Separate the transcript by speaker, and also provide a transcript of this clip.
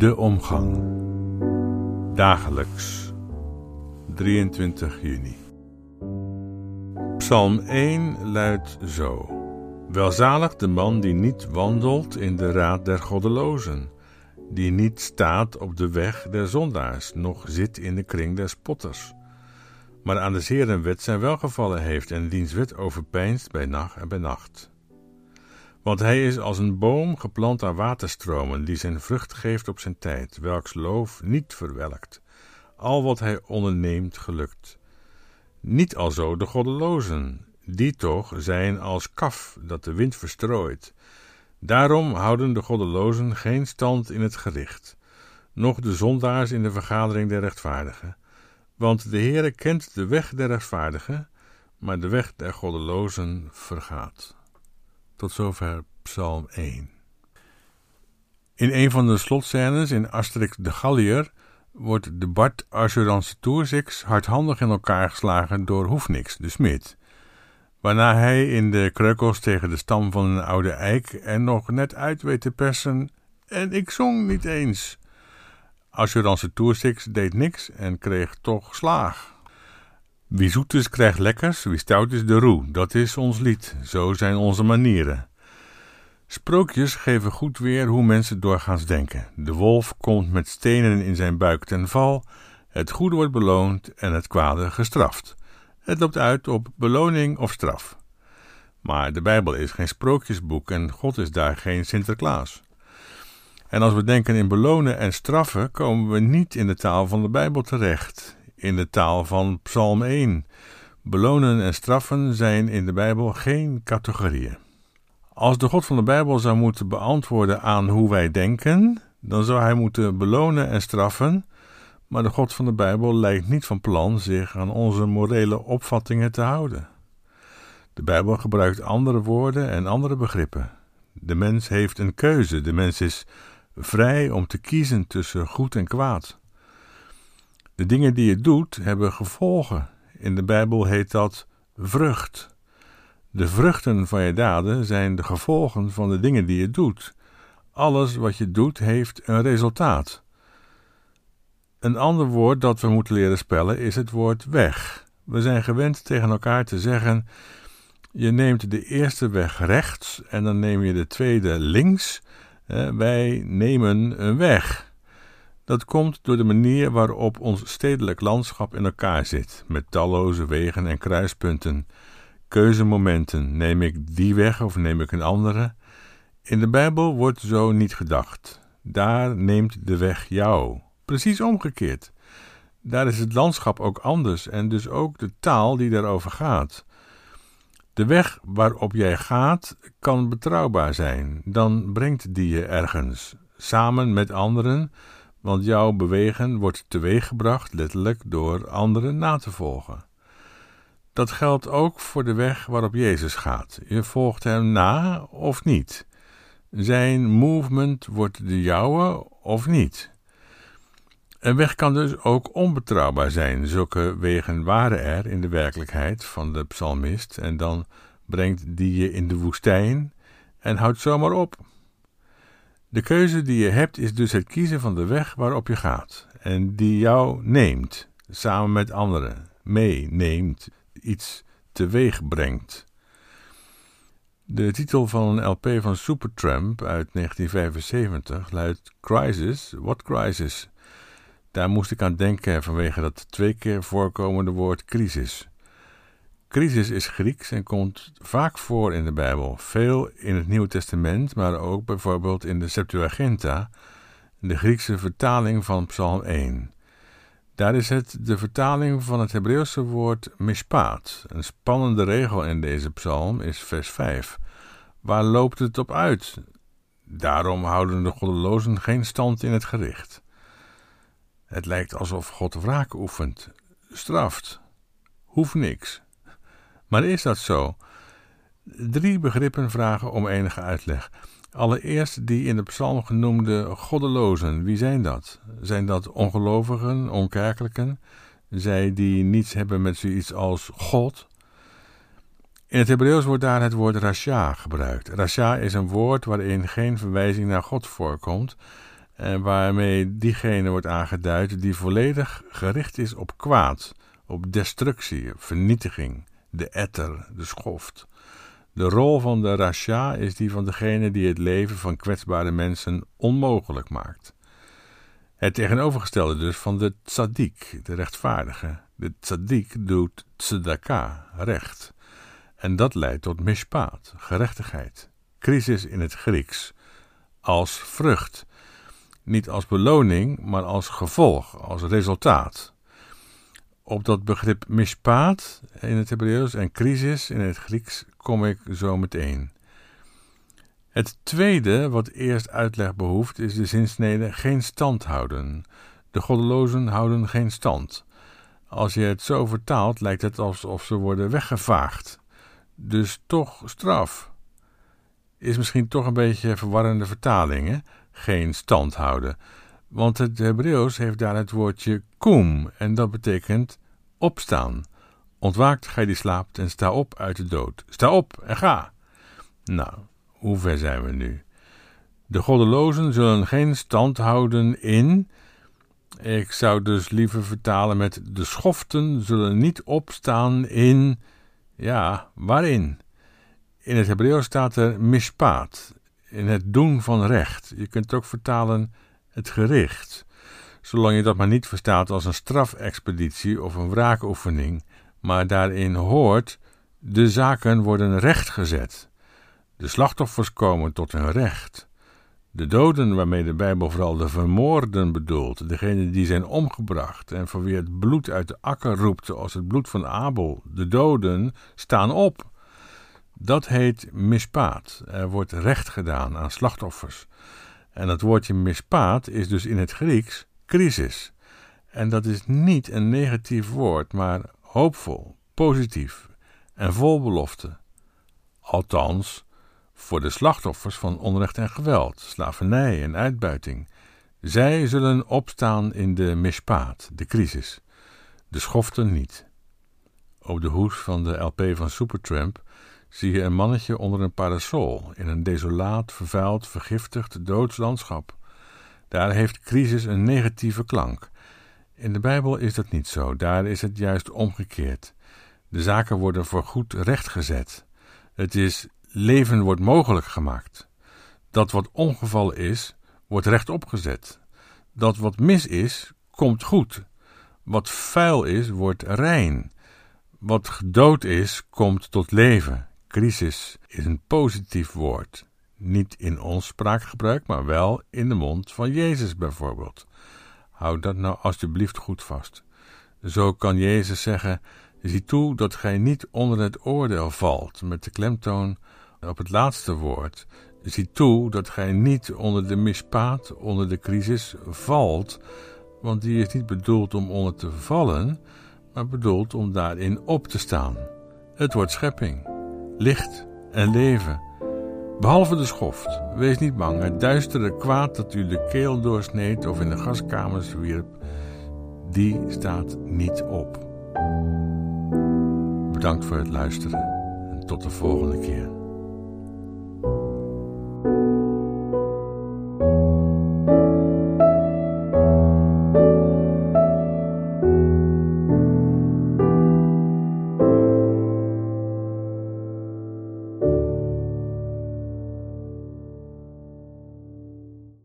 Speaker 1: De omgang. Dagelijks. 23 juni. Psalm 1 luidt zo: Welzalig de man die niet wandelt in de raad der goddelozen, die niet staat op de weg der zondaars, noch zit in de kring der spotters, maar aan de zere wet zijn welgevallen heeft en diens wet overpeinst bij nacht en bij nacht. Want hij is als een boom geplant aan waterstromen, die zijn vrucht geeft op zijn tijd, welks loof niet verwelkt. Al wat hij onderneemt gelukt. Niet alzo de goddelozen, die toch zijn als kaf dat de wind verstrooit. Daarom houden de goddelozen geen stand in het gericht, noch de zondaars in de vergadering der rechtvaardigen. Want de Heere kent de weg der rechtvaardigen, maar de weg der goddelozen vergaat. Tot zover Psalm 1. In een van de slotscènes in Asterix de Gallier wordt de Bart Assurance Toursix hardhandig in elkaar geslagen door Hoefnix, de smid. Waarna hij in de kreukels tegen de stam van een oude eik er nog net uit weet te persen. En ik zong niet eens. Assurance Toursix deed niks en kreeg toch slaag. Wie zoet is, krijgt lekkers, wie stout is, de roe. Dat is ons lied, zo zijn onze manieren. Sprookjes geven goed weer hoe mensen doorgaans denken. De wolf komt met stenen in zijn buik ten val, het goede wordt beloond en het kwade gestraft. Het loopt uit op beloning of straf. Maar de Bijbel is geen sprookjesboek en God is daar geen Sinterklaas. En als we denken in belonen en straffen, komen we niet in de taal van de Bijbel terecht in de taal van Psalm 1. Belonen en straffen zijn in de Bijbel geen categorieën. Als de God van de Bijbel zou moeten beantwoorden aan hoe wij denken, dan zou hij moeten belonen en straffen, maar de God van de Bijbel lijkt niet van plan zich aan onze morele opvattingen te houden. De Bijbel gebruikt andere woorden en andere begrippen. De mens heeft een keuze, de mens is vrij om te kiezen tussen goed en kwaad. De dingen die je doet hebben gevolgen. In de Bijbel heet dat vrucht. De vruchten van je daden zijn de gevolgen van de dingen die je doet. Alles wat je doet heeft een resultaat. Een ander woord dat we moeten leren spellen is het woord weg. We zijn gewend tegen elkaar te zeggen: je neemt de eerste weg rechts en dan neem je de tweede links. Wij nemen een weg. Dat komt door de manier waarop ons stedelijk landschap in elkaar zit, met talloze wegen en kruispunten, keuzemomenten. Neem ik die weg of neem ik een andere? In de Bijbel wordt zo niet gedacht. Daar neemt de weg jou. Precies omgekeerd. Daar is het landschap ook anders en dus ook de taal die daarover gaat. De weg waarop jij gaat kan betrouwbaar zijn, dan brengt die je ergens, samen met anderen want jouw bewegen wordt teweeggebracht letterlijk door anderen na te volgen. Dat geldt ook voor de weg waarop Jezus gaat. Je volgt hem na of niet. Zijn movement wordt de jouwe of niet. Een weg kan dus ook onbetrouwbaar zijn. Zulke wegen waren er in de werkelijkheid van de psalmist, en dan brengt die je in de woestijn en houdt zomaar op. De keuze die je hebt is dus het kiezen van de weg waarop je gaat en die jou neemt, samen met anderen, meeneemt, iets teweeg brengt. De titel van een LP van Supertramp uit 1975 luidt Crisis, What Crisis? Daar moest ik aan denken vanwege dat twee keer voorkomende woord crisis. Crisis is Grieks en komt vaak voor in de Bijbel. Veel in het Nieuwe Testament, maar ook bijvoorbeeld in de Septuaginta, de Griekse vertaling van Psalm 1. Daar is het de vertaling van het Hebreeuwse woord mishpaat. Een spannende regel in deze psalm is vers 5. Waar loopt het op uit? Daarom houden de goddelozen geen stand in het gericht. Het lijkt alsof God wraak oefent, straft, hoeft niks. Maar is dat zo? Drie begrippen vragen om enige uitleg. Allereerst die in de psalm genoemde goddelozen. Wie zijn dat? Zijn dat ongelovigen, onkerkelijken? Zij die niets hebben met zoiets als God? In het Hebreeuws wordt daar het woord rasha gebruikt. Rasha is een woord waarin geen verwijzing naar God voorkomt En waarmee diegene wordt aangeduid die volledig gericht is op kwaad, op destructie, vernietiging, de etter, de schoft. De rol van de rasha is die van degene die het leven van kwetsbare mensen onmogelijk maakt. Het tegenovergestelde dus van de tzaddik, de rechtvaardige. De tzaddik doet tzedaka, recht. En dat leidt tot mishpaat, gerechtigheid. Crisis in het Grieks. Als vrucht. Niet als beloning, maar als gevolg, als resultaat. Op dat begrip mishpaat in het Hebreeuws en crisis in het Grieks kom ik zo meteen. Het tweede, wat eerst uitleg behoeft, is de zinsnede geen stand houden. De goddelozen houden geen stand. Als je het zo vertaalt, lijkt het alsof ze worden weggevaagd. Dus toch straf. Is misschien toch een beetje verwarrende vertaling, hè? Geen stand houden. Want het Hebreeuws heeft daar het woordje koem, en dat betekent opstaan. Ontwaakt gij die slaapt en sta op uit de dood. Sta op en ga. Nou, hoe ver zijn we nu? De goddelozen zullen geen stand houden in. Ik zou dus liever vertalen met: de schoften zullen niet opstaan in. Ja, waarin? In het Hebreeuws staat er mishpaat, in het doen van recht. Je kunt het ook vertalen het gericht. Zolang je dat maar niet verstaat als een strafexpeditie of een wraakoefening, maar daarin hoort: de zaken worden rechtgezet. De slachtoffers komen tot hun recht. De doden, waarmee de Bijbel vooral de vermoorden bedoelt, degenen die zijn omgebracht en voor wie het bloed uit de akker roept, als het bloed van Abel, de doden, staan op. Dat heet mispaat. Er wordt recht gedaan aan slachtoffers. En dat woordje mispaat is dus in het Grieks crisis. En dat is niet een negatief woord, maar hoopvol, positief en vol belofte. Althans, voor de slachtoffers van onrecht en geweld, slavernij en uitbuiting. Zij zullen opstaan in de mispaat, de crisis. De schoften niet. Op de hoes van de LP van Supertramp zie je een mannetje onder een parasol in een desolaat, vervuild, vergiftigd doodslandschap. Daar heeft crisis een negatieve klank. In de Bijbel is dat niet zo, daar is het juist omgekeerd. De zaken worden voorgoed rechtgezet. Het is leven wordt mogelijk gemaakt. Dat wat ongevallen is, wordt rechtop gezet. Dat wat mis is, komt goed. Wat vuil is, wordt rein. Wat gedood is, komt tot leven. Crisis is een positief woord. Niet in ons spraakgebruik, maar wel in de mond van Jezus bijvoorbeeld. Houd dat nou alsjeblieft goed vast. Zo kan Jezus zeggen: Zie toe dat gij niet onder het oordeel valt, met de klemtoon op het laatste woord. Zie toe dat gij niet onder de mispaat, onder de crisis valt, want die is niet bedoeld om onder te vallen, maar bedoeld om daarin op te staan. Het wordt schepping, licht en leven. Behalve de schoft, wees niet bang, het duistere kwaad dat u de keel doorsneed of in de gaskamers wierp, die staat niet op. Bedankt voor het luisteren en tot de volgende keer.